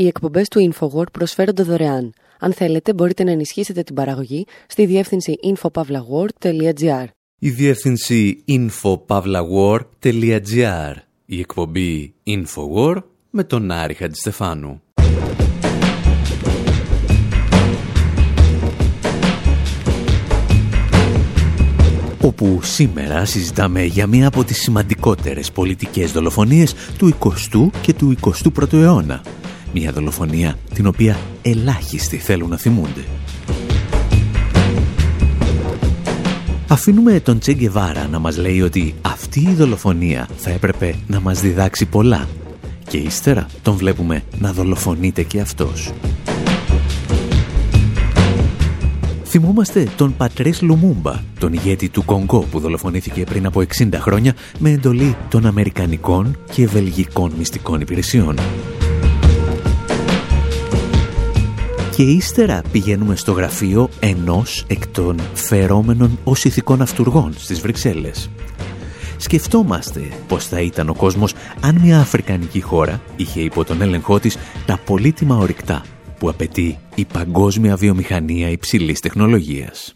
Οι εκπομπές του InfoWord προσφέρονται δωρεάν. Αν θέλετε, μπορείτε να ενισχύσετε την παραγωγή στη διεύθυνση infopavlagor.gr. Η διεύθυνση infopavlagor.gr. Η εκπομπή InfoWord με τον Άρη Χατζηστεφάνου. όπου σήμερα συζητάμε για μία από τις σημαντικότερες πολιτικές δολοφονίες του 20ου και του 21ου αιώνα. Μία δολοφονία την οποία ελάχιστοι θέλουν να θυμούνται. Αφήνουμε τον Τσέγκεβάρα να μας λέει ότι αυτή η δολοφονία θα έπρεπε να μας διδάξει πολλά και ύστερα τον βλέπουμε να δολοφονείται και αυτός. Θυμόμαστε τον Πατρές Λουμούμπα, τον ηγέτη του Κονγκό που δολοφονήθηκε πριν από 60 χρόνια με εντολή των Αμερικανικών και Βελγικών μυστικών υπηρεσιών. Και ύστερα πηγαίνουμε στο γραφείο ενός εκ των φερόμενων ως ηθικών αυτούργων στις Βρυξέλλες. Σκεφτόμαστε πώς θα ήταν ο κόσμος αν μια αφρικανική χώρα είχε υπό τον έλεγχό της τα πολύτιμα ορυκτά που απαιτεί η παγκόσμια βιομηχανία υψηλής τεχνολογίας.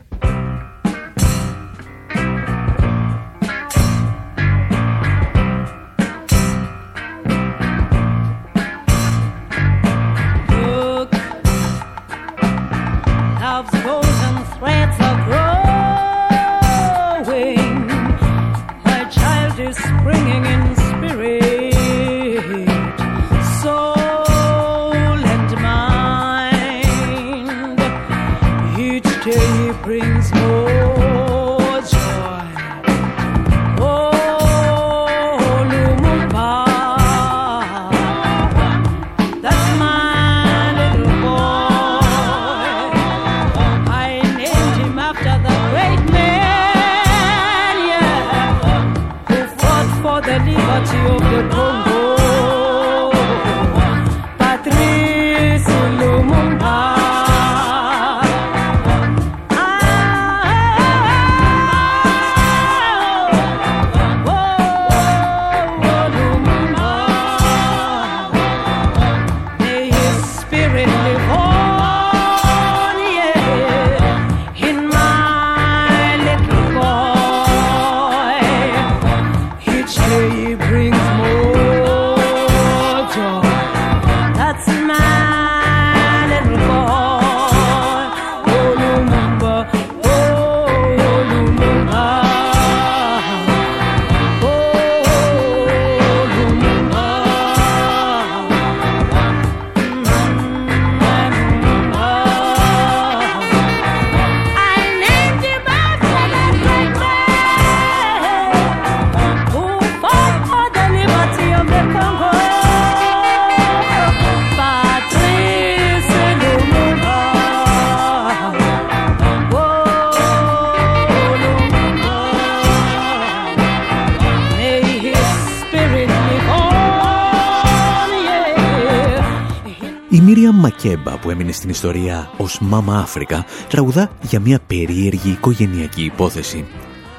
Μακέμπα που έμεινε στην ιστορία ως Μάμα Αφρικα τραγουδά για μια περίεργη οικογενειακή υπόθεση.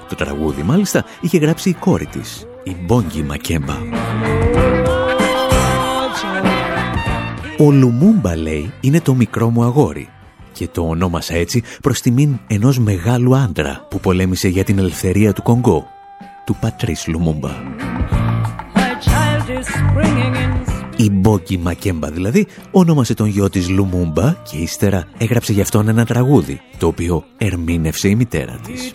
Το τραγούδι μάλιστα είχε γράψει η κόρη της, η Μπόγκη Μακέμπα. Ο Λουμούμπα λέει είναι το μικρό μου αγόρι και το ονόμασα έτσι προς τιμήν ενός μεγάλου άντρα που πολέμησε για την ελευθερία του Κονγκό, του Πατρίς Λουμούμπα. Η Μπόκι Μακέμπα δηλαδή ονόμασε τον γιο της Λουμούμπα και ύστερα έγραψε γι' αυτόν ένα τραγούδι, το οποίο ερμήνευσε η μητέρα της.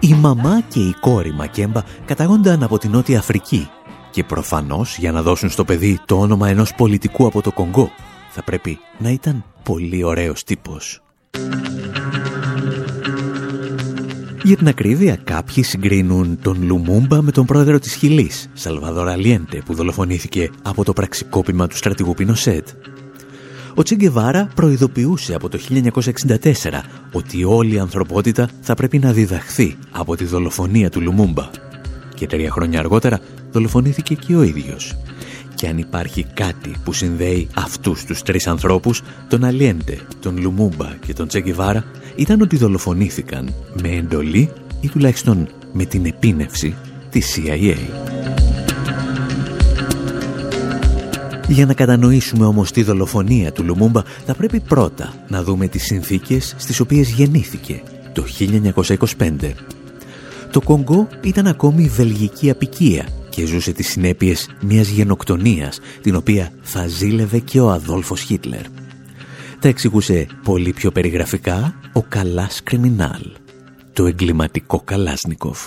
Η μαμά και η κόρη Μακέμπα καταγόνταν από την Νότια Αφρική και προφανώς για να δώσουν στο παιδί το όνομα ενός πολιτικού από το Κονγκό θα πρέπει να ήταν πολύ ωραίος τύπος. Για την ακρίβεια, κάποιοι συγκρίνουν τον Λουμούμπα με τον πρόεδρο της Χιλής, Σαλβαδόρα Λιέντε, που δολοφονήθηκε από το πραξικόπημα του στρατηγού Πινοσέτ. Ο Τσιγκεβάρα προειδοποιούσε από το 1964 ότι όλη η ανθρωπότητα θα πρέπει να διδαχθεί από τη δολοφονία του Λουμούμπα. Και τρία χρόνια αργότερα δολοφονήθηκε και ο ίδιος Και αν υπάρχει κάτι που συνδέει αυτούς τους τρεις ανθρώπους, τον Αλιέντε, τον Λουμούμπα και τον Τσεκιβάρα, ήταν ότι δολοφονήθηκαν με εντολή ή τουλάχιστον με την επίνευση της CIA. Για να κατανοήσουμε όμως τη δολοφονία του Λουμούμπα θα πρέπει πρώτα να δούμε τις συνθήκες στις οποίες γεννήθηκε το 1925. Το Κονγκό ήταν ακόμη βελγική απικία και ζούσε τις συνέπειες μιας γενοκτονίας την οποία θα ζήλευε και ο Αδόλφος Χίτλερ. Τα εξηγούσε πολύ πιο περιγραφικά ο Καλάς Κριμινάλ, το εγκληματικό Καλάσνικοφ.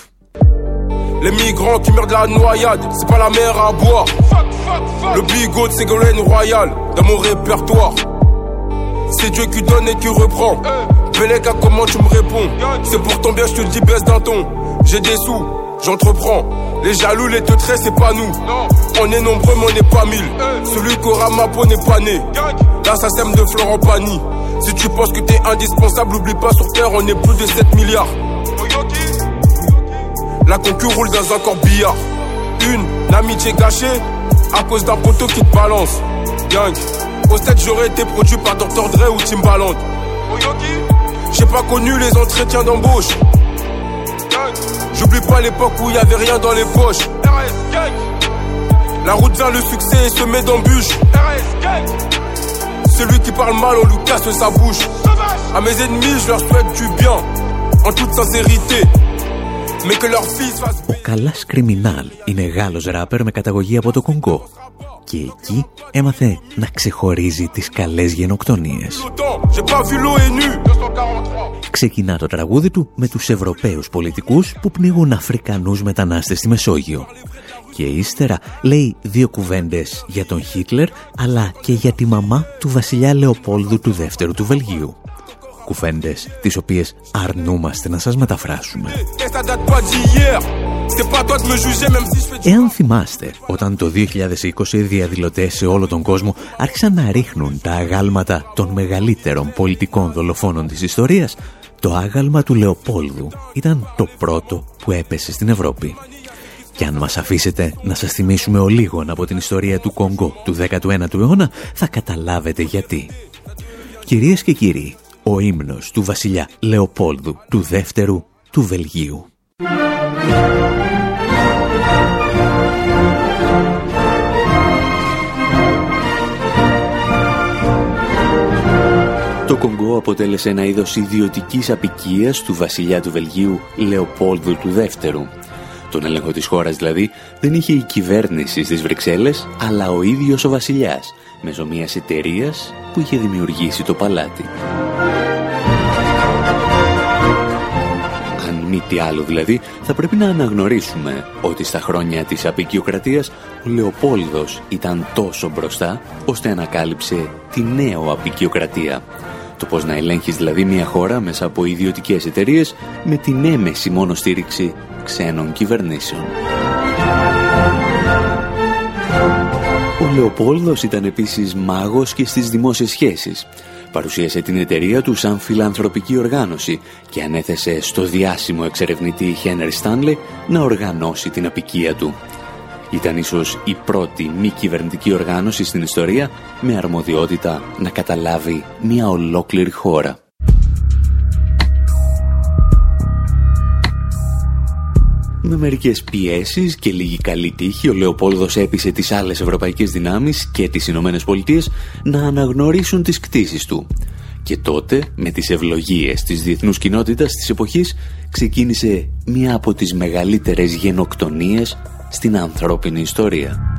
Les migrants qui meurent de la noyade, c'est pas la mer à boire. Le bigot de Ségolène Royal, dans mon répertoire. C'est Dieu qui donne et qui reprend. Belega, comment tu me réponds C'est pour ton bien, je te le dis, baisse d'un ton. J'ai des sous, j'entreprends. Les jaloux, les teutrés, c'est pas nous. On est nombreux, mais on n'est pas mille. Celui qui aura ma peau n'est pas né. Là, ça sème de Florent Pagny. Si tu penses que t'es indispensable, oublie pas sur terre, on est plus de 7 milliards. La concu roule dans un corbillard. Une amitié gâchée à cause d'un poteau qui te balance. Gang. Au stade, j'aurais été produit par Dr. Dre ou Timbaland. J'ai pas connu les entretiens d'embauche. J'oublie pas l'époque où il y avait rien dans les poches. La route vers le succès est semée d'embûches. Celui qui parle mal, on lui casse sa bouche. À mes ennemis, je leur souhaite du bien, en toute sincérité. Ο Καλάς Κριμινάλ είναι Γάλλος ράπερ με καταγωγή από το Κονγκό και εκεί έμαθε να ξεχωρίζει τις καλές γενοκτονίες. Ξεκινά το τραγούδι του με τους Ευρωπαίους πολιτικούς που πνίγουν Αφρικανούς μετανάστες στη Μεσόγειο. Και ύστερα λέει δύο κουβέντες για τον Χίτλερ αλλά και για τη μαμά του βασιλιά Λεοπόλδου του δεύτερου του Βελγίου κουβέντες τις οποίες αρνούμαστε να σας μεταφράσουμε. Εάν θυμάστε, όταν το 2020 οι διαδηλωτές σε όλο τον κόσμο άρχισαν να ρίχνουν τα αγάλματα των μεγαλύτερων πολιτικών δολοφόνων της ιστορίας, το άγαλμα του Λεοπόλδου ήταν το πρώτο που έπεσε στην Ευρώπη. Και αν μας αφήσετε να σας θυμίσουμε ο λίγων από την ιστορία του Κονγκό του 19ου αιώνα, θα καταλάβετε γιατί. Κυρίες και κύριοι, ο ύμνος του βασιλιά Λεοπόλδου του δεύτερου του Βελγίου. Το Κονγκό αποτέλεσε ένα είδος ιδιωτικής απικίας του βασιλιά του Βελγίου Λεοπόλδου του δεύτερου. Τον έλεγχο της χώρας δηλαδή δεν είχε η κυβέρνηση στις Βρυξέλλες, αλλά ο ίδιος ο βασιλιάς, μέσω μιας εταιρείας που είχε δημιουργήσει το παλάτι. Μη τι άλλο δηλαδή, θα πρέπει να αναγνωρίσουμε ότι στα χρόνια της απικιοκρατίας ο Λεοπόλδος ήταν τόσο μπροστά, ώστε ανακάλυψε τη νέο απικιοκρατία. Το πώς να ελέγχεις δηλαδή μια χώρα μέσα από ιδιωτικές εταιρείες με την έμεση μόνο στήριξη ξένων κυβερνήσεων. Ο Λεοπόλδος ήταν επίσης μάγος και στις δημόσιες σχέσεις. Παρουσίασε την εταιρεία του σαν φιλανθρωπική οργάνωση και ανέθεσε στο διάσημο εξερευνητή Χένρι Στάνλε να οργανώσει την απικία του. Ήταν ίσως η πρώτη μη κυβερνητική οργάνωση στην ιστορία με αρμοδιότητα να καταλάβει μια ολόκληρη χώρα. Με μερικές πιέσεις και λίγη καλή τύχη, ο Λεοπόλδος έπεισε τις άλλες ευρωπαϊκές δυνάμεις και τις Ηνωμένες Πολιτείες να αναγνωρίσουν τις κτίσεις του. Και τότε, με τις ευλογίες της διεθνούς κοινότητας της εποχής, ξεκίνησε μία από τις μεγαλύτερες γενοκτονίες στην ανθρώπινη ιστορία.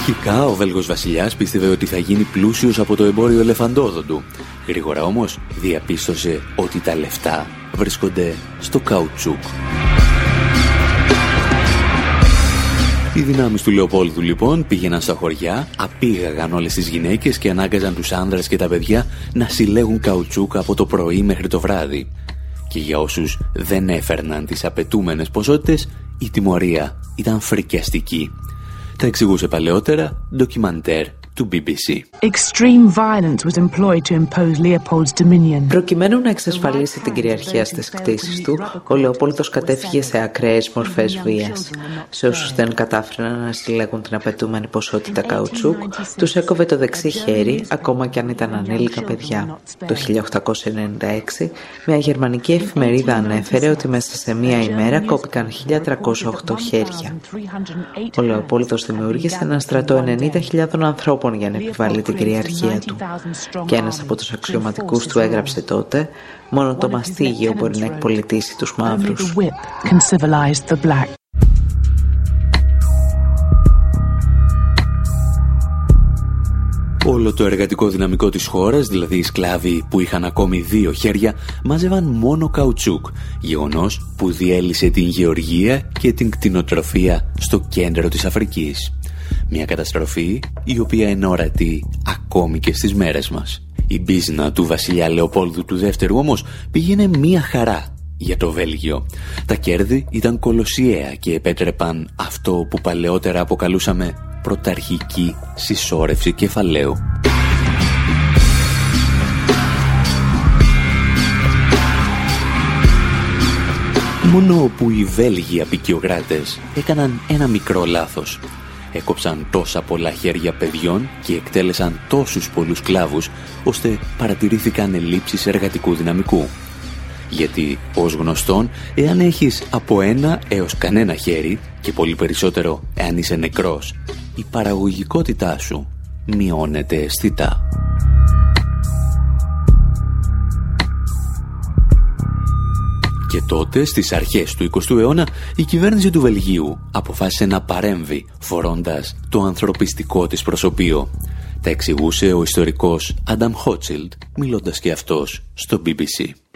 Αρχικά ο Βέλγος βασιλιάς πίστευε ότι θα γίνει πλούσιος από το εμπόριο ελεφαντόδοντου. Γρήγορα όμως διαπίστωσε ότι τα λεφτά βρίσκονται στο καουτσούκ. Οι δυνάμεις του Λεοπόλδου λοιπόν πήγαιναν στα χωριά, απήγαγαν όλες τις γυναίκες και ανάγκαζαν τους άνδρες και τα παιδιά να συλλέγουν καουτσούκ από το πρωί μέχρι το βράδυ. Και για όσους δεν έφερναν τις απαιτούμενες ποσότητες, η τιμωρία ήταν φρικιαστική. Τα εξηγούσε παλαιότερα ντοκιμαντέρ του του BBC. Προκειμένου να εξασφαλίσει την κυριαρχία στις κτίσεις του, ο Λεοπόλδος κατέφυγε σε ακραίες μορφές βίας. Σε όσους δεν κατάφεραν να συλλέγουν την απαιτούμενη ποσότητα καουτσούκ, τους έκοβε το δεξί χέρι, ακόμα και αν ήταν ανήλικα παιδιά. Το 1896, μια γερμανική εφημερίδα ανέφερε ότι μέσα σε μία ημέρα κόπηκαν 1308 χέρια. Ο Λεοπόλδος δημιούργησε ένα στρατό 90.000 ανθρώπων για να επιβάλλει την κυριαρχία του. Και ένας από τους αξιωματικούς του έγραψε τότε «Μόνο το μαστίγιο μπορεί να εκπολιτήσει τους μαύρους». Όλο το εργατικό δυναμικό της χώρας, δηλαδή οι σκλάβοι που είχαν ακόμη δύο χέρια, μάζευαν μόνο καουτσούκ, γεγονός που διέλυσε την γεωργία και την κτηνοτροφία στο κέντρο της Αφρικής. Μια καταστροφή η οποία είναι ορατή ακόμη και στις μέρες μας. Η μπίζνα του βασιλιά Λεοπόλδου του δεύτερου όμως πήγαινε μία χαρά για το Βέλγιο. Τα κέρδη ήταν κολοσιαία και επέτρεπαν αυτό που παλαιότερα αποκαλούσαμε πρωταρχική συσσόρευση κεφαλαίου. Μόνο που οι Βέλγοι απεικιοκράτες έκαναν ένα μικρό λάθος έκοψαν τόσα πολλά χέρια παιδιών και εκτέλεσαν τόσους πολλούς κλάβους, ώστε παρατηρήθηκαν ελλείψεις εργατικού δυναμικού. Γιατί, ως γνωστόν, εάν έχεις από ένα έως κανένα χέρι, και πολύ περισσότερο εάν είσαι νεκρός, η παραγωγικότητά σου μειώνεται αισθητά. Και τότε, στις αρχές του 20ου αιώνα, η κυβέρνηση του Βελγίου αποφάσισε να παρέμβει, φορώντας το ανθρωπιστικό της προσωπείο. Τα εξηγούσε ο ιστορικός Άνταμ Χότσιλντ, μιλώντας και αυτός στο BBC.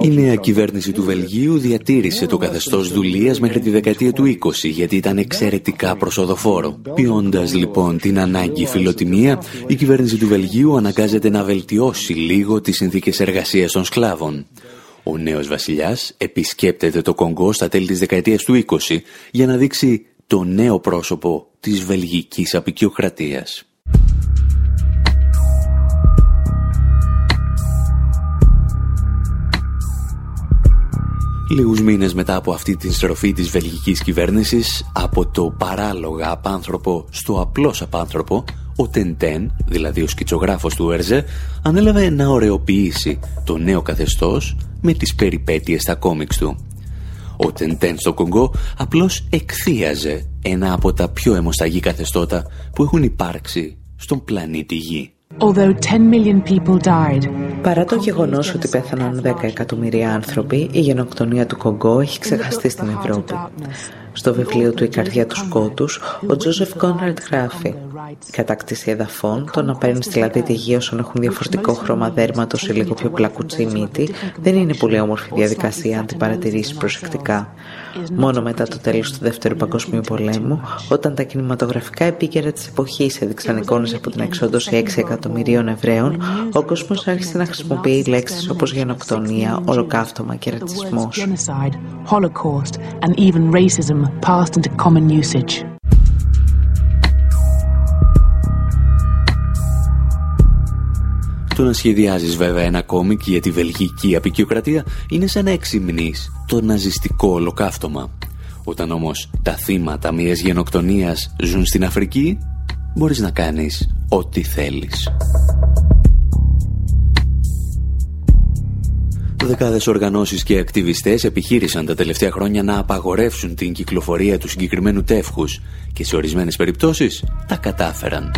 Η νέα κυβέρνηση του Βελγίου διατήρησε το καθεστώς δουλείας μέχρι τη δεκαετία του 20 γιατί ήταν εξαιρετικά προσοδοφόρο. Ποιώντας λοιπόν την ανάγκη φιλοτιμία, η κυβέρνηση του Βελγίου αναγκάζεται να βελτιώσει λίγο τις συνθήκες εργασίας των σκλάβων. Ο νέος βασιλιάς επισκέπτεται το Κονγκό στα τέλη της δεκαετίας του 20 για να δείξει το νέο πρόσωπο της βελγικής απεικιοκρατίας. Λίγους μήνες μετά από αυτή την στροφή της βελγικής κυβέρνησης από το παράλογα απάνθρωπο στο απλός απάνθρωπο ο Τεντέν, δηλαδή ο σκητσογράφος του Ερζέ, ανέλαβε να ωρεοποιήσει το νέο καθεστώς με τις περιπέτειες στα κόμιξ του. Ο Τεντέν στο Κονγκό απλώς εκθίαζε ένα από τα πιο αιμοσταγή καθεστώτα που έχουν υπάρξει στον πλανήτη Γη. Παρά το γεγονός ότι πέθαναν 10 εκατομμύρια άνθρωποι, η γενοκτονία του Κογκό έχει ξεχαστεί στην Ευρώπη. Στο βιβλίο του «Η καρδιά του σκότους», ο Τζόζεφ Κόνραντ γράφει «Η κατάκτηση εδαφών, το να παίρνεις δηλαδή τη γη όσων έχουν διαφορετικό χρώμα δέρματος ή λίγο πιο πλακουτσί μύτη, δεν είναι πολύ όμορφη διαδικασία αν την παρατηρήσεις προσεκτικά. Μόνο μετά το τέλος του Δεύτερου Παγκοσμίου Πολέμου, όταν τα κινηματογραφικά επίκαιρα της εποχής έδειξαν εικόνες από την εξόντωση 6 εκατομμυρίων Εβραίων, ο κόσμος άρχισε να χρησιμοποιεί λέξεις όπως γενοκτονία, ολοκαύτωμα και ρατσισμός. Το να σχεδιάζεις βέβαια ένα κόμικ για τη βελγική απεικιοκρατία είναι σαν να εξυμνείς το ναζιστικό ολοκαύτωμα. Όταν όμως τα θύματα μιας γενοκτονίας ζουν στην Αφρική, μπορείς να κάνεις ό,τι θέλεις. Δεκάδες οργανώσεις και ακτιβιστές επιχείρησαν τα τελευταία χρόνια να απαγορεύσουν την κυκλοφορία του συγκεκριμένου τεύχους και σε ορισμένες περιπτώσεις τα κατάφεραν.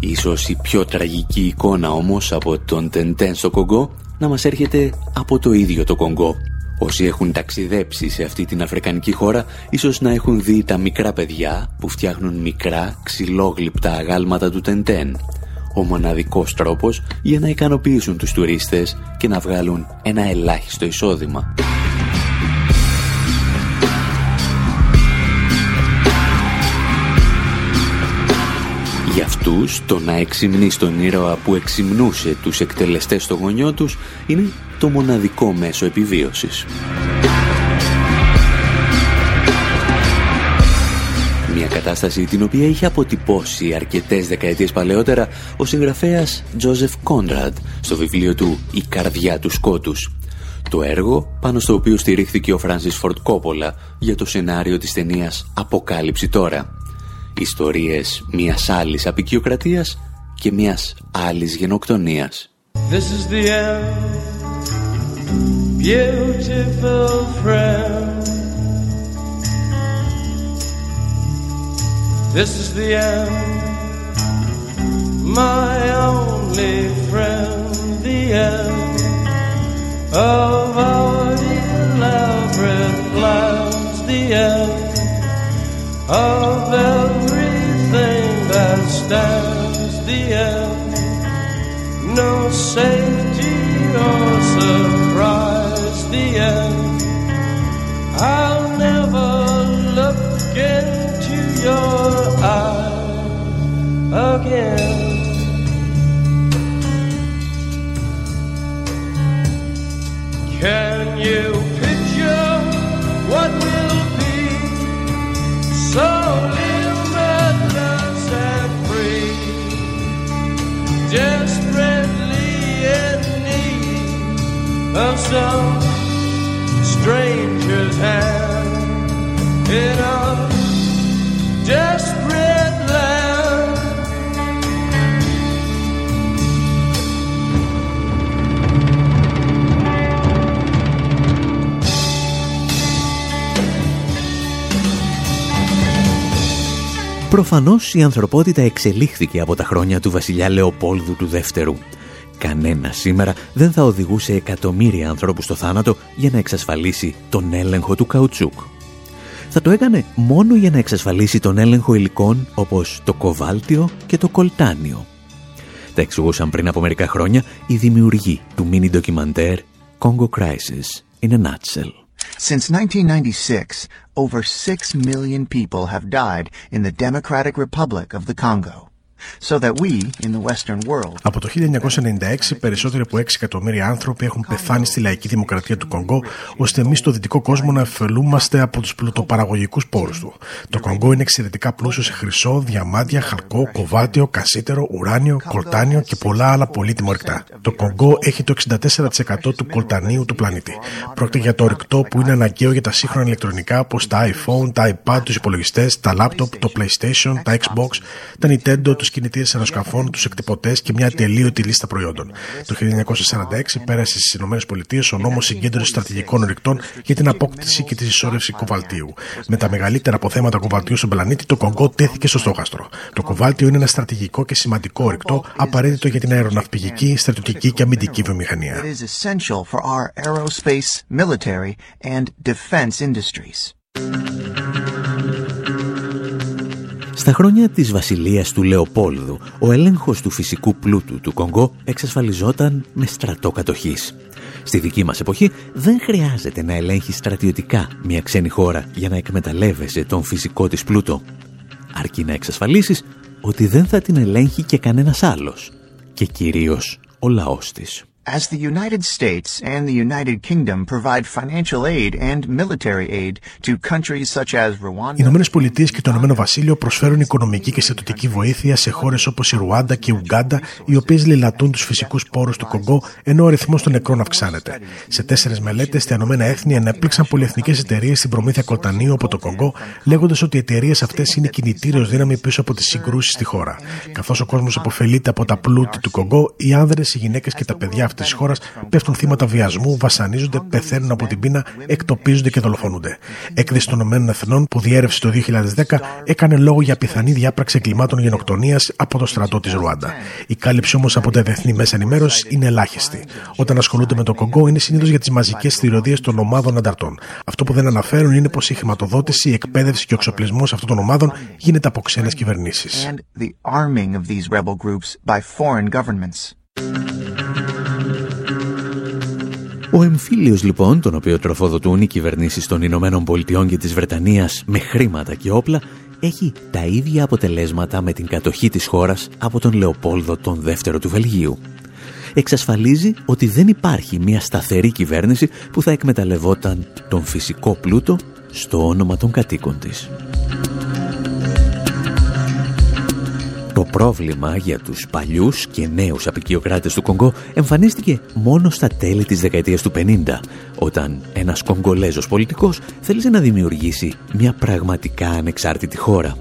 Ίσως η πιο τραγική εικόνα όμως από τον Τεντέν στο Κογκό να μας έρχεται από το ίδιο το Κογκό. Όσοι έχουν ταξιδέψει σε αυτή την Αφρικανική χώρα ίσως να έχουν δει τα μικρά παιδιά που φτιάχνουν μικρά ξυλόγλυπτα αγάλματα του Τεντέν. Ο μοναδικός τρόπος για να ικανοποιήσουν τους τουρίστες και να βγάλουν ένα ελάχιστο εισόδημα. Για αυτούς το να εξυμνεί τον ήρωα που εξυμνούσε τους εκτελεστές στο γονιό τους είναι το μοναδικό μέσο επιβίωσης. Μια κατάσταση την οποία είχε αποτυπώσει αρκετές δεκαετίες παλαιότερα ο συγγραφέας Τζόζεφ Κόντραντ στο βιβλίο του «Η καρδιά του σκότους». Το έργο πάνω στο οποίο στηρίχθηκε ο Φράνσις Φορτ Κόπολα για το σενάριο της ταινίας «Αποκάλυψη τώρα». Ιστορίες μιας άλλης απεικιοκρατίας και μιας άλλης γενοκτονίας. This is the end, beautiful friend. This is the end, my only friend, the end of our elaborate plans, the end of everything that stands, the end, no safety or surprise, the end. I'll never look into your eyes again. Need of some stranger's hand in a desperate land. Προφανώς η ανθρωπότητα εξελίχθηκε από τα χρόνια του βασιλιά Λεοπόλδου του Δεύτερου. Κανένα σήμερα δεν θα οδηγούσε εκατομμύρια ανθρώπους στο θάνατο για να εξασφαλίσει τον έλεγχο του καουτσούκ. Θα το έκανε μόνο για να εξασφαλίσει τον έλεγχο υλικών όπως το κοβάλτιο και το κολτάνιο. Τα εξηγούσαν πριν από μερικά χρόνια οι δημιουργοί του mini ντοκιμαντέρ Congo Crisis in a Nutshell. Since 1996, over 6 million people have died in the Democratic Republic of the Congo. So that we, in the Western world, Από το 1996, περισσότεροι από 6 εκατομμύρια άνθρωποι έχουν πεθάνει στη λαϊκή δημοκρατία του Κονγκό, ώστε εμείς στο δυτικό κόσμο να ωφελούμαστε από τους πλουτοπαραγωγικούς πόρους του. Το Κονγκό είναι εξαιρετικά πλούσιο σε χρυσό, διαμάντια, χαλκό, κοβάτιο, κασίτερο, ουράνιο, κολτάνιο και πολλά άλλα πολύτιμα ορυκτά. Το Κονγκό έχει το 64% του κολτανίου του πλανήτη. Πρόκειται για το ορυκτό που είναι αναγκαίο για τα σύγχρονα ηλεκτρονικά όπως τα iPhone, τα iPad, τους υπολογιστές, τα laptop, το PlayStation, τα Xbox, τα Nintendo, τους κινητήρες αεροσκαφών, τους εκτυπωτές και μια τελείωτη λίστα προϊόντων. Το 1946 πέρασε στις ΗΠΑ ο νόμος συγκέντρωσης στρατηγικών ορυκτών για την απόκτηση και τη ισόρρευση κοβαλτίου. Με τα μεγαλύτερα αποθέματα κοβαλτίου στον πλανήτη, το Κονγκό τέθηκε στο στόχαστρο. Το κοβάλτιο είναι ένα στρατηγικό και σημαντικό ορυκτό, απαραίτητο για την αεροναυπηγική, στρατιωτική και αμυντική βιομηχανία. it is essential for our aerospace, military, and defense industries. Στα χρόνια της βασιλείας του Λεοπόλδου, ο έλεγχος του φυσικού πλούτου του Κονγκό εξασφαλιζόταν με στρατό κατοχής. Στη δική μας εποχή δεν χρειάζεται να ελέγχεις στρατιωτικά μια ξένη χώρα για να εκμεταλλεύεσαι τον φυσικό της πλούτο. Αρκεί να εξασφαλίσεις ότι δεν θα την ελέγχει και κανένας άλλος και κυρίως ο λαός της. As the United States and the United Kingdom provide financial aid and military aid to countries such as Οι Rwanda, Ηνωμένες Πολιτείες και το Ηνωμένο Βασίλειο προσφέρουν οικονομική και στρατιωτική βοήθεια σε χώρες όπως η Ρουάντα και η Ουγγάντα, οι οποίες λαιλατούν τους φυσικούς πόρους του Κονγκό, ενώ ο αριθμό των νεκρών αυξάνεται. Σε τέσσερι μελέτες, τα Ηνωμένα Έθνη ανέπληξαν πολυεθνικές εταιρείες στην προμήθεια κολτανίου από το Κονγκό, λέγοντας ότι οι εταιρείες αυτές είναι κινητήριος δύναμη πίσω από τις συγκρούσεις στη χώρα. Καθώς ο κόσμος αποφελείται από τα πλούτη του Κονγκό, οι άνδρες, οι γυναίκες και τα παιδιά αυτής της χώρας πέφτουν θύματα βιασμού, βασανίζονται, πεθαίνουν από την πείνα, εκτοπίζονται και δολοφονούνται. Έκθεση των Ηνωμένων Εθνών που διέρευσε το 2010 έκανε λόγο για πιθανή διάπραξη εγκλημάτων γενοκτονίας από το στρατό της Ρουάντα. Η κάλυψη όμως από τα διεθνή μέσα ενημέρωσης είναι ελάχιστη. Όταν ασχολούνται με το Κονγκό είναι συνήθως για τις μαζικές θηριωδίε των ομάδων ανταρτών. Αυτό που δεν αναφέρουν είναι πως η χρηματοδότηση, η εκπαίδευση και ο εξοπλισμός αυτών των ομάδων γίνεται από ξένες κυβερνήσεις. Ο εμφύλιος λοιπόν, τον οποίο τροφοδοτούν οι κυβερνήσεις των Ηνωμένων Πολιτειών και της Βρετανίας με χρήματα και όπλα, έχει τα ίδια αποτελέσματα με την κατοχή της χώρας από τον Λεοπόλδο τον δεύτερο του Βελγίου. Εξασφαλίζει ότι δεν υπάρχει μια σταθερή κυβέρνηση που θα εκμεταλλευόταν τον φυσικό πλούτο στο όνομα των κατοίκων της. Το πρόβλημα για τους παλιούς και νέους απικιοκράτες του Κονγκό εμφανίστηκε μόνο στα τέλη της δεκαετίας του 50, όταν ένας Κογκολέζος πολιτικός θέλησε να δημιουργήσει μια πραγματικά ανεξάρτητη χώρα.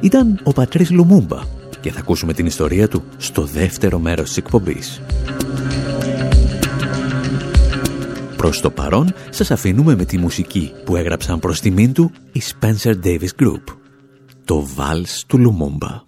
Ήταν ο Πατρίς Λουμούμπα και θα ακούσουμε την ιστορία του στο δεύτερο μέρος της εκπομπής. Προς το παρόν σας αφήνουμε με τη μουσική που έγραψαν προς τιμήν του η Spencer Davis Group. Το Vals του Λουμούμπα.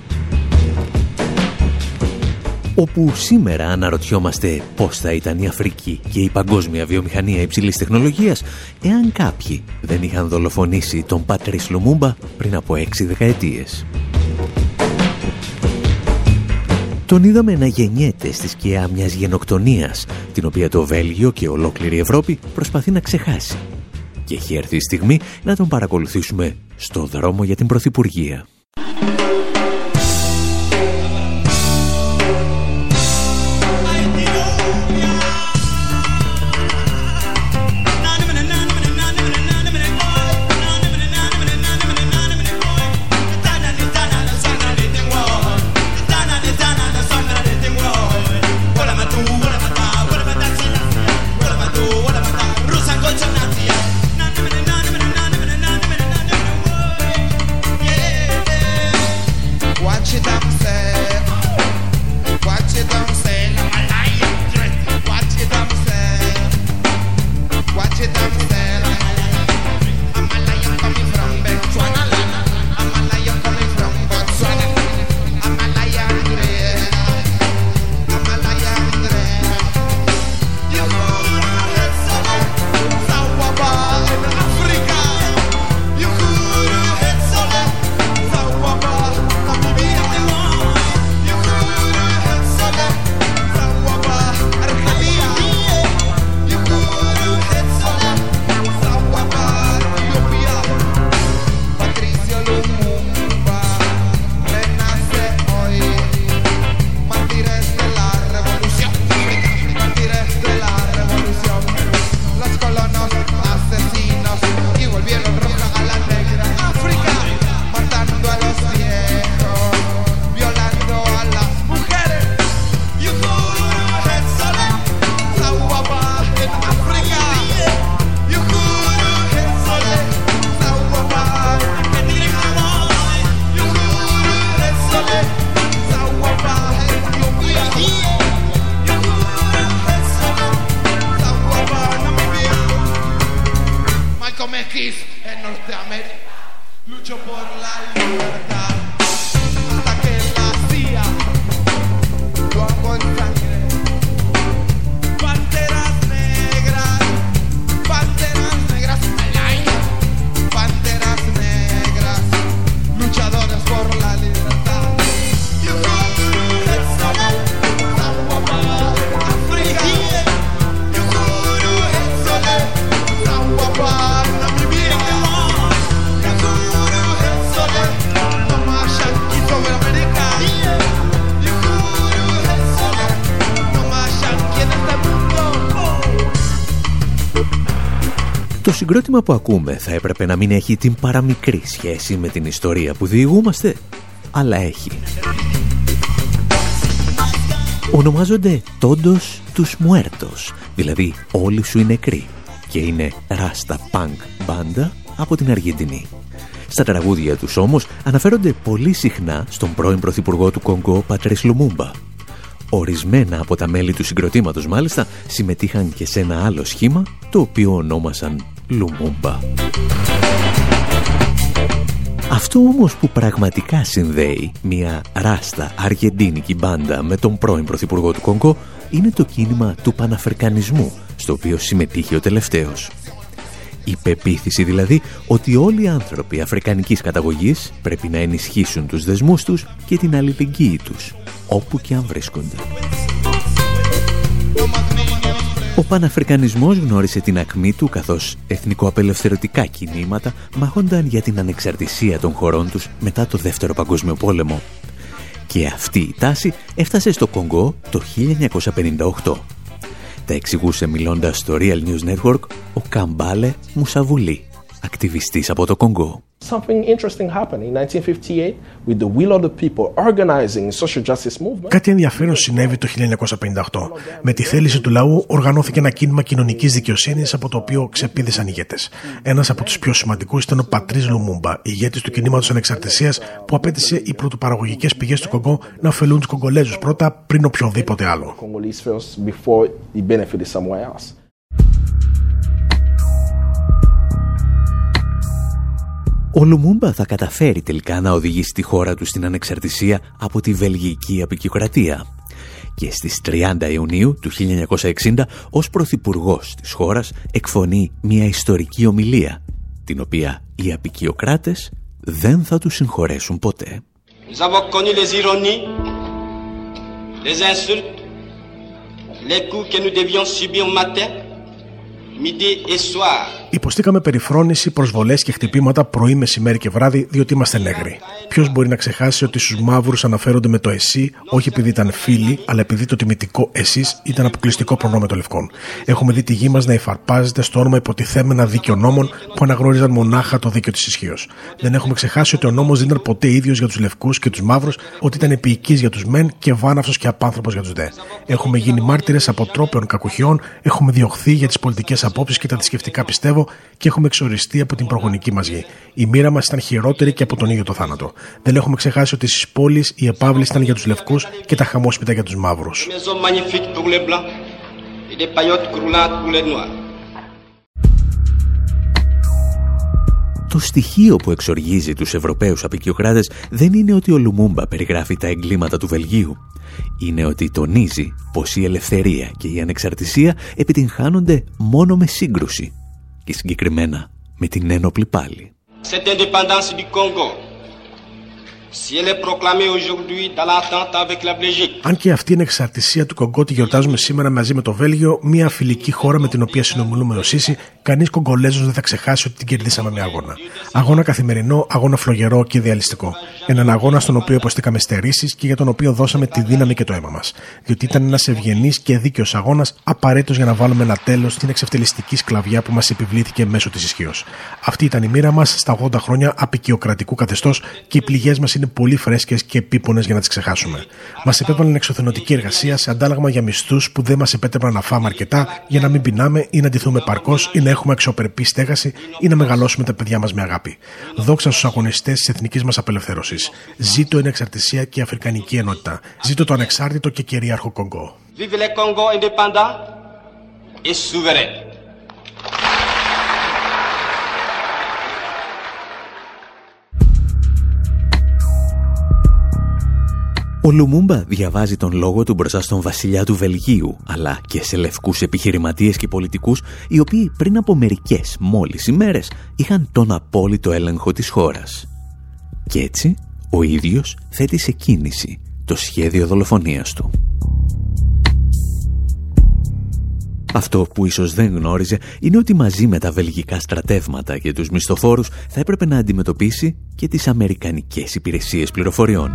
Όπου σήμερα αναρωτιόμαστε πώς θα ήταν η Αφρική και η παγκόσμια βιομηχανία υψηλής τεχνολογίας εάν κάποιοι δεν είχαν δολοφονήσει τον Πατρίς Λουμούμπα πριν από έξι δεκαετίες. Τον είδαμε να γεννιέται στη σκιά μιας γενοκτονίας, την οποία το Βέλγιο και ολόκληρη Ευρώπη προσπαθεί να ξεχάσει. Και έχει έρθει η στιγμή να τον παρακολουθήσουμε στο δρόμο για την Πρωθυπουργία. Συγκρότημα που ακούμε θα έπρεπε να μην έχει την παραμικρή σχέση με την ιστορία που διηγούμαστε, αλλά έχει. Ονομάζονται τόντος τους μουέρτος, δηλαδή όλοι σου οι νεκροί και είναι ράστα πανκ μπάντα από την Αργεντινή. Στα τραγούδια τους όμως αναφέρονται πολύ συχνά στον πρώην πρωθυπουργό του Κονγκό Πατρές Λουμούμπα. Ορισμένα από τα μέλη του συγκροτήματος μάλιστα συμμετείχαν και σε ένα άλλο σχήμα το οποίο ονόμασαν Λουμούμπα. Αυτό όμως που πραγματικά συνδέει μια ράστα αργεντίνικη μπάντα με τον πρώην Πρωθυπουργό του Κονγκό είναι το κίνημα του Παναφρικανισμού, στο οποίο συμμετείχε ο τελευταίος. Η πεποίθηση δηλαδή ότι όλοι οι άνθρωποι αφρικανικής καταγωγής πρέπει να ενισχύσουν τους δεσμούς τους και την αλληλεγγύη τους, όπου και αν βρίσκονται. Ο Παναφρικανισμός γνώρισε την ακμή του καθώς εθνικοαπελευθερωτικά κινήματα μαχόνταν για την ανεξαρτησία των χωρών τους μετά το Δεύτερο Παγκόσμιο Πόλεμο. Και αυτή η τάση έφτασε στο Κονγκό το 1958. Τα εξηγούσε μιλώντας στο Real News Network ο Καμπάλε Μουσαβουλή, ακτιβιστής από το Κονγκό. Κάτι ενδιαφέρον συνέβη το 1958. Με τη θέληση του λαού οργανώθηκε ένα κίνημα κοινωνικής δικαιοσύνης από το οποίο ξεπίδησαν ηγέτες. Ένας από τους πιο σημαντικούς ήταν ο Πατρίς Λουμούμπα, ηγέτης του κινήματος Ανεξαρτησίας, που απέτησε οι πρωτοπαραγωγικές πηγές του Κογκό να ωφελούν τους Κογκολέζους πρώτα πριν οποιοδήποτε άλλο. Ο Λουμούμπα θα καταφέρει τελικά να οδηγήσει τη χώρα του στην ανεξαρτησία από τη βελγική απεικιοκρατία. και στις 30 Ιουνίου του 1960 ως πρωθυπουργός της χώρας εκφωνεί μια ιστορική ομιλία την οποία οι απικιοκράτες δεν θα τους συγχωρέσουν ποτέ. Nous avons connu les ironies, les insultes, les coups que nous devions subir matin, midi et soir. Υποστήκαμε περιφρόνηση, προσβολές και χτυπήματα πρωί, μεσημέρι και βράδυ, διότι είμαστε νέγροι. Ποιος μπορεί να ξεχάσει ότι στους μαύρους αναφέρονται με το εσύ, όχι επειδή ήταν φίλοι, αλλά επειδή το τιμητικό εσείς ήταν αποκλειστικό προνόμιο των λευκών. Έχουμε δει τη γη μας να υφαρπάζεται στο όνομα υποτιθέμενα δίκαιο νόμων που αναγνώριζαν μονάχα το δίκαιο της ισχύως. Δεν έχουμε ξεχάσει ότι ο νόμος δεν ήταν ποτέ ίδιος για τους λευκούς και τους μαύρους, ότι ήταν επίοικη για τους μεν και βάναυσος και απάνθρωπος για τους δε. Έχουμε γίνει μάρτυρες αποτρόπαιων κακουχιών, έχουμε διωχθεί για τις πολιτικές απόψεις και τα θρησκευτικά πιστεύω και έχουμε εξοριστεί από την προγονική μας γη. Η μοίρα μας ήταν χειρότερη και από τον ίδιο το θάνατο. Δεν έχουμε ξεχάσει ότι στις πόλεις οι επάβλη ήταν για τους λευκούς και τα χαμόσπιτα για τους μαύρους. Το στοιχείο που εξοργίζει τους Ευρωπαίους απεικιοκράτες δεν είναι ότι ο Λουμούμπα περιγράφει τα εγκλήματα του Βελγίου. Είναι ότι τονίζει πως η ελευθερία και η ανεξαρτησία επιτυγχάνονται μόνο με σύγκρουση και συγκεκριμένα με την ένοπλη πάλι. Cette indépendance du Congo αν και αυτή είναι εξαρτησία του Κογκό τη γιορτάζουμε σήμερα μαζί με το Βέλγιο, μια φιλική χώρα με την οποία συνομιλούμε ω ίση, κανείς Κογκολέζος δεν θα ξεχάσει ότι την κερδίσαμε με αγώνα. Αγώνα καθημερινό, αγώνα φλογερό και ιδεαλιστικό. Έναν αγώνα στον οποίο υποστήκαμε στερήσεις και για τον οποίο δώσαμε τη δύναμη και το αίμα μας. Διότι ήταν ένας ευγενής και δίκαιος αγώνας, απαραίτητος για να βάλουμε ένα τέλος στην εξευτελιστική σκλαβιά που μας επιβλήθηκε μέσω της ισχύως. Αυτή ήταν η μοίρα μας στα 80 χρόνια απεικιοκρατικού καθεστώς και οι πληγές μας είναι πολύ φρέσκες και επίπονες για να τις ξεχάσουμε. Μας επέβαλαν εξωθενωτική εργασία σε αντάλλαγμα για μισθούς που δεν μας επέτρεπαν να φάμε αρκετά για να μην πεινάμε ή να ντυθούμε παρκώς ή να έχουμε αξιοπρεπή στέγαση ή να μεγαλώσουμε τα παιδιά μας με αγάπη. Δόξα στους αγωνιστές της εθνικής μας απελευθέρωσης. Ζήτω η εξαρτησία και η αφρικανική ενότητα. Ζήτω το ανεξάρτητο και κυρίαρχο Κονγκό. Vive le Congo indépendant et souverain. Ο Λουμούμπα διαβάζει τον λόγο του μπροστά στον βασιλιά του Βελγίου, αλλά και σε λευκούς επιχειρηματίες και πολιτικούς, οι οποίοι πριν από μερικές μόλις ημέρες είχαν τον απόλυτο έλεγχο της χώρας. Και έτσι, ο ίδιος θέτει σε κίνηση το σχέδιο δολοφονίας του. Αυτό που ίσως δεν γνώριζε είναι ότι μαζί με τα βελγικά στρατεύματα και τους μισθοφόρους θα έπρεπε να αντιμετωπίσει και τις αμερικανικές υπηρεσίες πληροφοριών.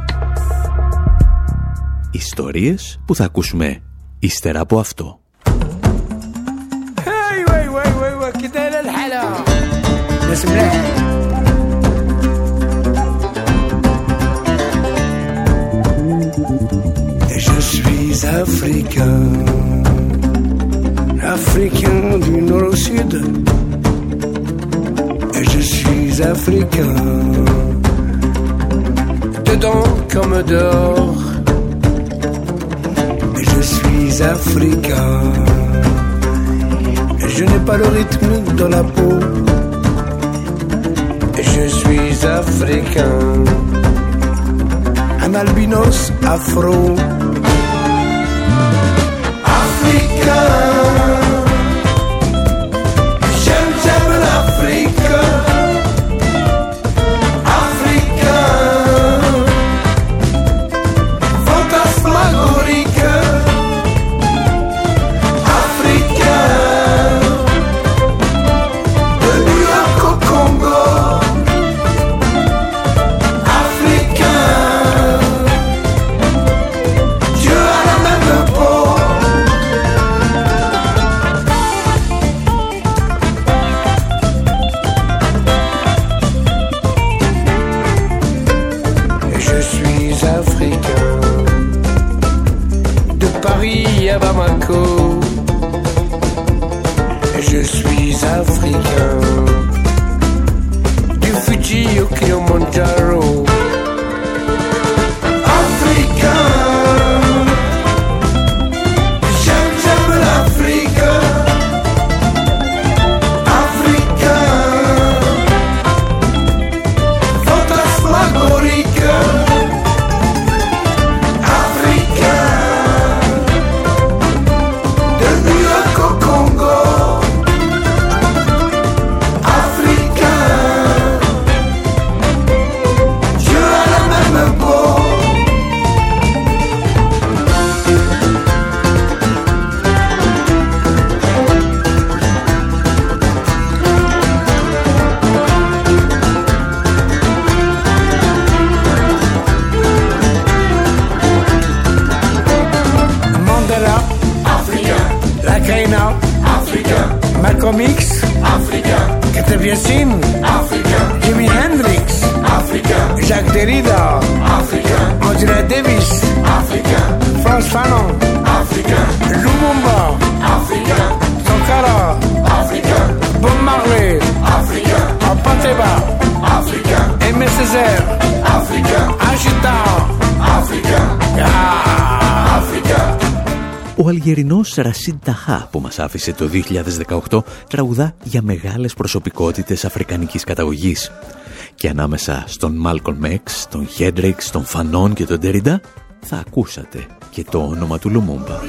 Ιστορίες που θα ακούσουμε ύστερα από αυτό. Je suis africain, africain du nord au sud. Et je suis africain, dedans comme dehors. Je suis africain. Je n'ai pas le rythme dans la peau. Je suis africain. Un albinos afro. Africain. Αλγερινός Ρασίν Ταχά που μας άφησε το 2018 τραγουδά για μεγάλες προσωπικότητες αφρικανικής καταγωγής. Και ανάμεσα στον Μάλκον Μέξ, τον Χέντριξ, τον Φανόν και τον Τεριντα θα ακούσατε και το όνομα του Λουμούμπα.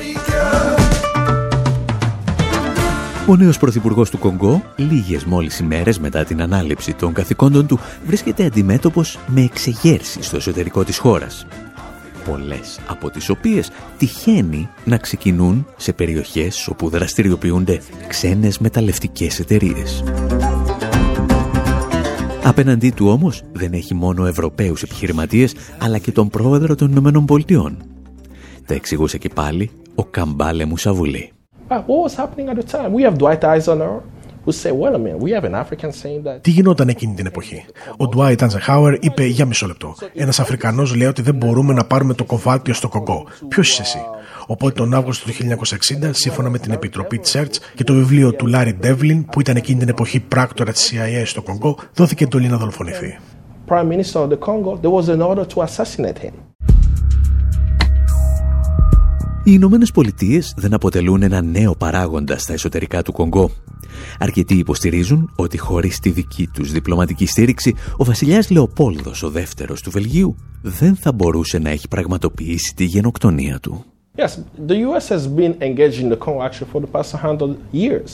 Ο νέος πρωθυπουργός του Κονγκό, λίγες μόλις ημέρες μετά την ανάληψη των καθηκόντων του, βρίσκεται αντιμέτωπος με εξεγέρσεις στο εσωτερικό της χώρας. Πολλές από τις οποίες τυχαίνει να ξεκινούν σε περιοχές όπου δραστηριοποιούνται ξένες μεταλλευτικές εταιρείες. Απέναντί του όμως δεν έχει μόνο Ευρωπαίους επιχειρηματίες, αλλά και τον πρόεδρο των Ηνωμένων Πολιτειών. Τα εξηγούσε και πάλι ο Καμπάλε Μουσαβουλή. Τι γινόταν εκείνη την εποχή; Ο Ντουάιτ Τανζεχάουερ είπε για μισό λεπτό. Ένας Αφρικανός λέει ότι δεν μπορούμε να πάρουμε το κοβάλτιο στο Κογκό. Ποιος είσαι εσύ; Οπότε τον Αύγουστο του 1960, σύμφωνα με την Επιτροπή Τσέρτ και το βιβλίο του Λάρι Ντεύλιν, που ήταν εκείνη την εποχή πράκτορα της CIA στο Κονγκό, δόθηκε εντολή να δολοφονηθεί. Prime Minister of the Congo, there was an order to assassinate him. Οι Ηνωμένες Πολιτείες δεν αποτελούν ένα νέο παράγοντα στα εσωτερικά του Κονγκό. Αρκετοί υποστηρίζουν ότι χωρίς τη δική τους διπλωματική στήριξη, ο βασιλιάς Λεοπόλδος, ο δεύτερος του Βελγίου, δεν θα μπορούσε να έχει πραγματοποιήσει τη γενοκτονία του. Yes, the US has been engaged in the Congo actually for the past 100 years.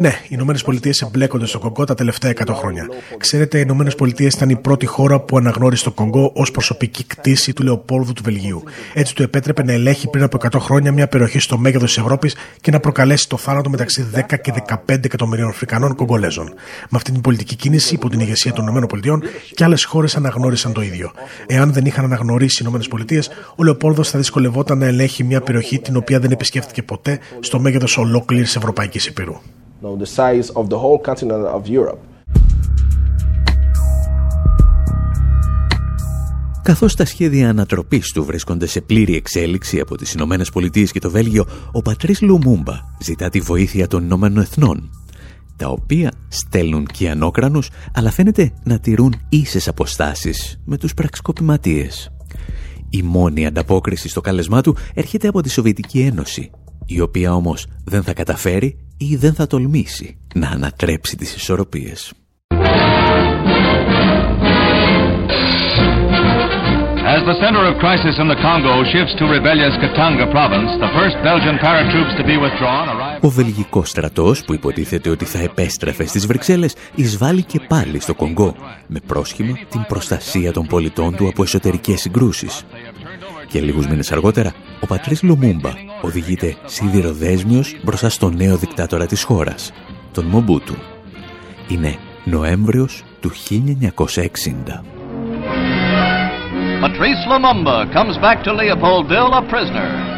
Ναι, οι Ηνωμένες Πολιτείες εμπλέκονται στο Κονγκό τα τελευταία 100 χρόνια. Ξέρετε, οι Ηνωμένες Πολιτείες ήταν η πρώτη χώρα που αναγνώρισε το Κονγκό ως προσωπική κτήση του Λεοπόλδου του Βελγίου. Έτσι του επέτρεπε να ελέγχει πριν από 100 χρόνια μια περιοχή στο μέγεθος της Ευρώπης και να προκαλέσει το θάνατο μεταξύ 10 και 15 εκατομμυρίων Αφρικανών Κογκολέζων. Με αυτή την πολιτική κίνηση, υπό την ηγεσία των Ηνωμένων Πολιτειών, και άλλες χώρες αναγνώρισαν το ίδιο. Εάν δεν είχαν αναγνωρίσει οι Ηνωμένες Πολιτείες, ο Λεοπόλδος θα δυσκολευόταν να ελέγχει μια περιοχή την οποία δεν επισκέφτηκε ποτέ ποτέ στο μέγεθος ολόκληρης Ευρωπαϊκής Υπήρου. Καθώς τα σχέδια ανατροπής του βρίσκονται σε πλήρη εξέλιξη από τις Ηνωμένες Πολιτείες και το Βέλγιο, ο πατρίς Λουμούμπα ζητά τη βοήθεια των Ηνωμένων Εθνών, τα οποία στέλνουν και ανώκρανους, αλλά φαίνεται να τηρούν ίσες αποστάσεις με τους πραξικοπηματίες. Η μόνη ανταπόκριση στο κάλεσμά του έρχεται από τη Σοβιετική Ένωση, η οποία όμως δεν θα καταφέρει ή δεν θα τολμήσει να ανατρέψει τις ισορροπίες. As the center of crisis in the Congo shifts to rebellious Katanga province, the first Belgian paratroops to be withdrawn arrive... Ο βελγικός στρατός που υποτίθεται ότι θα επέστρεφε στις Βρυξέλλες εισβάλλει και πάλι στο Κονγκό με πρόσχημα την προστασία των πολιτών του από εσωτερικές συγκρούσεις. Και λίγους μήνες αργότερα, ο πατρίς Λουμούμπα οδηγείται σιδηροδέσμιος μπροστά στο νέο δικτάτορα της χώρας, τον Μομπούτου. Είναι Νοέμβριος του 1960. Patrice Lumumba comes back to Leopoldville a prisoner.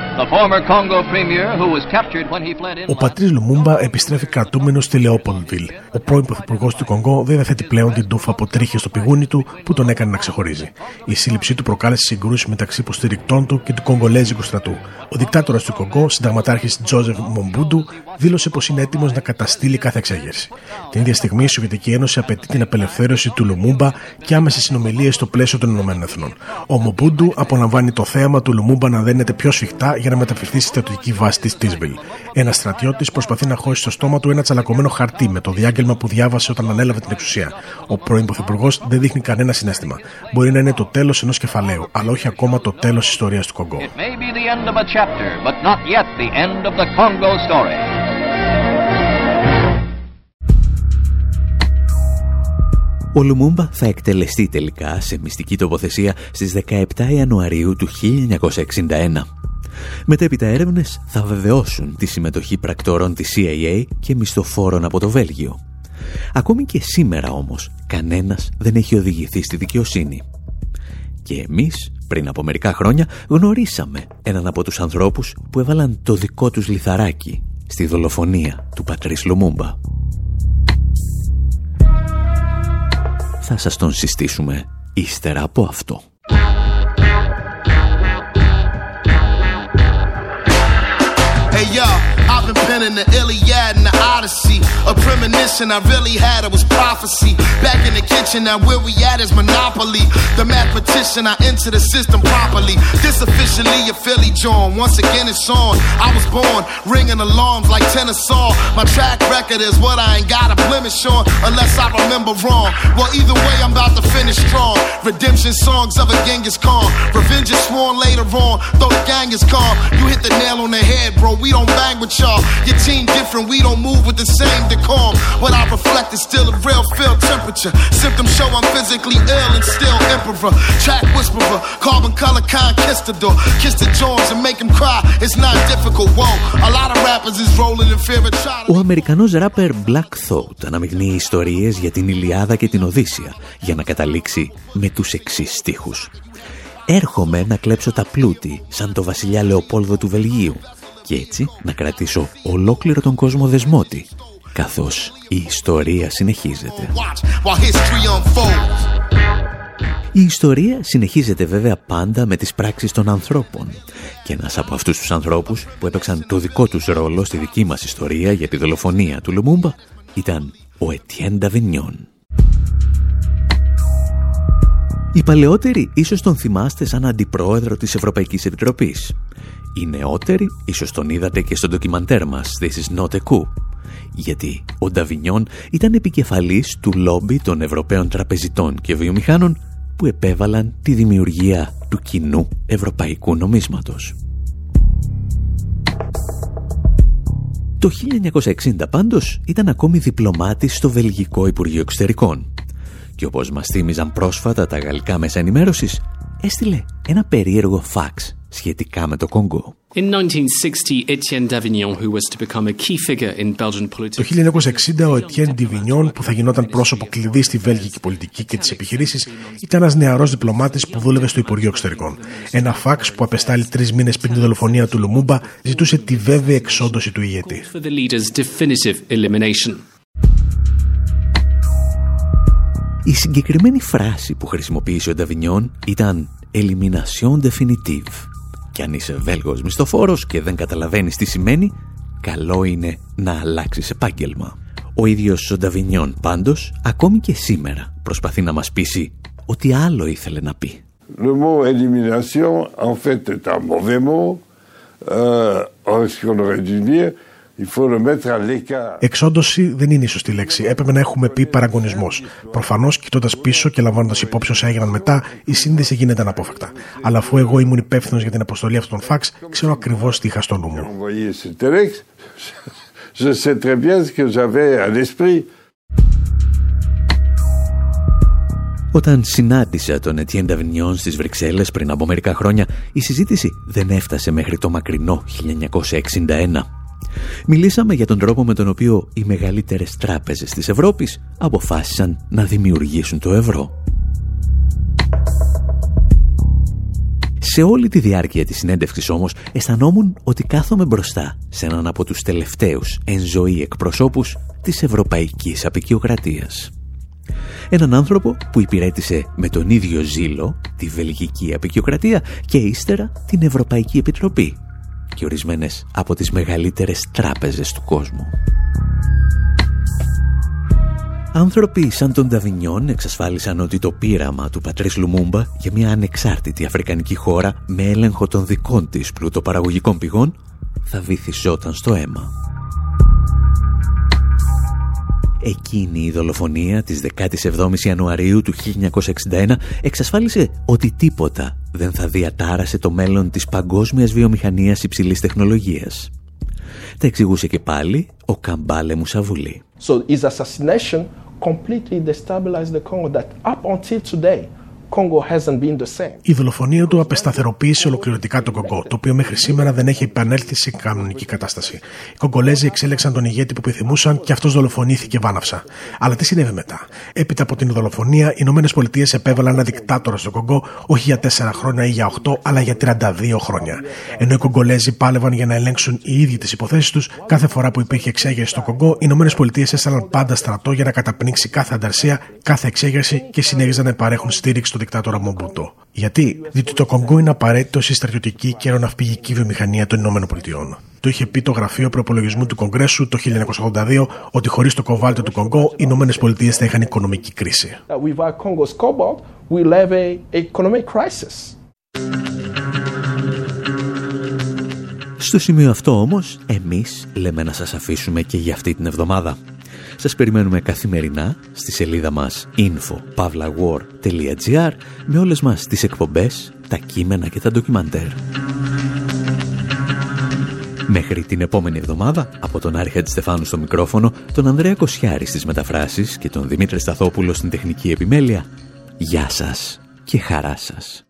Ο Πατρίς Λουμούμπα επιστρέφει κρατούμενος στη Λεόπολβιλ. Ο πρώην πρωθυπουργός του Κονγκό δεν διαθέτει πλέον την τούφα από τρίχες στο πηγούνι του που τον έκανε να ξεχωρίζει. Η σύλληψή του προκάλεσε συγκρούσεις μεταξύ υποστηρικτών του και του Κογκολέζικου στρατού. Ο δικτάτορας του Κονγκό, συνταγματάρχης Τζόζεφ Μομπούντου, δήλωσε πως είναι έτοιμος να καταστήλει κάθε εξέγερση. Την ίδια στιγμή η Σοβιετική Ένωση απαιτεί την απελευθέρωση του Λουμούμπα και άμεσες συνομιλίες στο πλαίσιο των Ηνωμένων Εθνών. Ο Μομπούντου απολαμβάνει το θέαμα του Λουμούμπα να δένεται πιο σφιχτά για να μεταφερθεί στη στρατιωτική βάση της Τίσβιλ. Ένας στρατιώτης προσπαθεί να χώσει στο στόμα του ένα τσαλακωμένο χαρτί με το διάγγελμα που διάβασε όταν ανέλαβε την εξουσία. Ο πρώην Πρωθυπουργός δεν δείχνει κανένα συνέστημα. Μπορεί να είναι το τέλος ενός κεφαλαίου, αλλά όχι ακόμα το τέλος τη ιστορίας του Κογκό. Ο Λουμούμπα θα εκτελεστεί τελικά σε μυστική τοποθεσία στις 17 Ιανουαρίου του 1961. Μετέπειτα έρευνες θα βεβαιώσουν τη συμμετοχή πρακτόρων της CIA και μισθοφόρων από το Βέλγιο. Ακόμη και σήμερα όμως, κανένας δεν έχει οδηγηθεί στη δικαιοσύνη. Και εμείς, πριν από μερικά χρόνια, γνωρίσαμε έναν από τους ανθρώπους που έβαλαν το δικό τους λιθαράκι στη δολοφονία του Πατρίς Λουμούμπα. Θα σας τον συστήσουμε ύστερα από αυτό. Hey yo, I've been One in the Iliad and the Odyssey. A premonition I really had, it was prophecy. Back in the kitchen, now where we at is monopoly. The mathematician, I enter the system properly. This officially a Philly John. Once again, it's on. I was born ringing alarms like tennis saw. My track record is what I ain't got a blemish on, unless I remember wrong. Well, either way, I'm about to finish strong. Redemption songs of a Genghis Khan. Revenge is sworn later on, though the gang is calm. You hit the nail on the head, bro. We don't bang with y'all. Your team different, we don't move with the same decorum. What I reflect is still a real feel temperature. Symptoms show I'm physically ill and still emperor. Track whisperer, carbon color conquistador. Kiss the Jones and make him cry. It's not difficult, whoa. A lot of rappers is rolling in fear of trying. Ο Αμερικανός ράπερ Black Thought αναμειγνύει ιστορίες για την Ιλιάδα και την Οδύσσια για να καταλήξει με τους εξής στίχους. Έρχομαι να κλέψω τα πλούτη σαν το βασιλιά Λεοπόλδο του Βελγίου και έτσι να κρατήσω ολόκληρο τον κόσμο δεσμότη καθώς η ιστορία συνεχίζεται. Η ιστορία συνεχίζεται βέβαια πάντα με τις πράξεις των ανθρώπων και ένας από αυτούς τους ανθρώπους που έπαιξαν το δικό τους ρόλο στη δική μας ιστορία για τη δολοφονία του Λουμούμπα ήταν ο Ετιέν Νταβινιόν. Οι παλαιότεροι ίσως τον θυμάστε σαν αντιπρόεδρο της Ευρωπαϊκής Επιτροπής. Οι νεότεροι ίσως τον είδατε και στο ντοκιμαντέρ μας This is not a coup. Γιατί ο Νταβινιόν ήταν επικεφαλής του λόμπι των Ευρωπαίων Τραπεζιτών και Βιομηχάνων που επέβαλαν τη δημιουργία του κοινού ευρωπαϊκού νομίσματος. Το 1960 πάντως ήταν ακόμη διπλωμάτης στο Βελγικό Υπουργείο Εξωτερικών και όπως μας θύμιζαν πρόσφατα τα γαλλικά μέσα ενημέρωσης έστειλε ένα περίεργο φάξ σχετικά με το Κόγκο. Το 1960 ο Ετιέν Ντιβινιόν που θα γινόταν πρόσωπο κλειδί στη βέλγικη πολιτική και τις επιχειρήσεις ήταν ένας νεαρός διπλωμάτης που δούλευε στο Υπουργείο Εξωτερικών. Ένα φάξ που απεστάλλει τρεις μήνες πριν τη δολοφονία του Λουμούμπα ζητούσε τη βέβαιη εξόντωση του ηγέτη. Η συγκεκριμένη φράση που χρησιμοποίησε ο Νταβινιόν ήταν «Elimination definitive» και αν είσαι Βέλγος μισθοφόρος και δεν καταλαβαίνεις τι σημαίνει, καλό είναι να αλλάξεις επάγγελμα. Ο ίδιος ο Νταβινιόν πάντως, ακόμη και σήμερα, προσπαθεί να μας πείσει ότι άλλο ήθελε να πει. Le mot élimination, en fait, est un mauvais mot. Euh, ce qu'on aurait dû dire, Εξόντωση δεν είναι η σωστή λέξη. Έπρεπε να έχουμε πει παραγωνισμός. Προφανώς, κοιτώντας πίσω και λαμβάνοντας υπόψη όσα έγιναν μετά, η σύνδεση γίνεται αναπόφευκτα. Αλλά αφού εγώ ήμουν υπεύθυνος για την αποστολή αυτών των φαξ, ξέρω ακριβώς τι είχα στο νου μου. Όταν συνάντησα τον Ετιέν Νταβινιόν στις Βρυξέλλες πριν από μερικά χρόνια, η συζήτηση δεν έφτασε μέχρι το μακρινό 1961. Μιλήσαμε για τον τρόπο με τον οποίο οι μεγαλύτερες τράπεζες της Ευρώπης αποφάσισαν να δημιουργήσουν το ευρώ. Σε όλη τη διάρκεια της συνέντευξης όμως αισθανόμουν ότι κάθομαι μπροστά σε έναν από τους τελευταίους εν ζωή εκπροσώπους της ευρωπαϊκής απεικιοκρατίας. Έναν άνθρωπο που υπηρέτησε με τον ίδιο ζήλο τη βελγική απεικιοκρατία και ύστερα την Ευρωπαϊκή Επιτροπή και ορισμένες από τις μεγαλύτερες τράπεζες του κόσμου. Άνθρωποι σαν τον Νταβινιόν εξασφάλισαν ότι το πείραμα του πατρίς Λουμούμπα για μια ανεξάρτητη αφρικανική χώρα με έλεγχο των δικών της πλουτοπαραγωγικών πηγών θα βυθιζόταν στο αίμα. Εκείνη η δολοφονία της 17ης Ιανουαρίου του 1961 εξασφάλισε ότι τίποτα δεν θα διατάρασε το μέλλον της παγκόσμιας βιομηχανίας υψηλής τεχνολογίας. Τα εξηγούσε και πάλι ο Καμπάλε Μουσαβουλή. So his assassination completely destabilized the Congo that up until today η δολοφονία του απεσταθεροποίησε ολοκληρωτικά τον Κογκό, το οποίο μέχρι σήμερα δεν έχει επανέλθει σε κανονική κατάσταση. Οι Κογκολέζοι εξέλεξαν τον ηγέτη που επιθυμούσαν και αυτός δολοφονήθηκε βάναυσα. Αλλά τι συνέβη μετά; Έπειτα από την δολοφονία, οι Ηνωμένες Πολιτείες επέβαλαν ένα δικτάτορα στο Κογκό, όχι για 4 χρόνια ή για 8, αλλά για 32 χρόνια. Ενώ οι Κογκολέζοι πάλευαν για να ελέγξουν οι ίδιοι τις υποθέσεις τους, κάθε φορά που υπήρχε εξέγερση στο Κογκό, οι Ηνωμένες Πολιτείες έστελναν πάντα στρατό για να καταπνίξει κάθε ανταρσία, κάθε εξέγερση και συνέχιζαν να παρέχουν στήριξη δικτάτορα Μομπούτο. Γιατί; Διότι το Κονγκό είναι απαραίτητο στη στρατιωτική και αεροναυπηγική βιομηχανία των ΗΠΑ. Το είχε πει το Γραφείο Προπολογισμού του Κογκρέσου το 1982 ότι χωρίς το κοβάλτο του Κονγκό οι ΗΠΑ θα είχαν οικονομική κρίση. Στο σημείο αυτό όμως, εμείς λέμε να σας αφήσουμε και για αυτή την εβδομάδα. Σας περιμένουμε καθημερινά στη σελίδα μας info.pavlawar.gr με όλες μας τις εκπομπές, τα κείμενα και τα ντοκιμαντέρ. Μέχρι την επόμενη εβδομάδα, από τον Άρη Στεφάνου στο μικρόφωνο, τον Ανδρέα Κοσιάρη στις μεταφράσεις και τον Δημήτρη Σταθόπουλο στην τεχνική επιμέλεια, γεια σας και χαρά σας.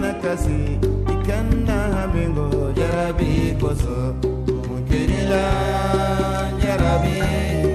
Nakasi kasi ikanda hamingo jarabi koso mukirila jarabi.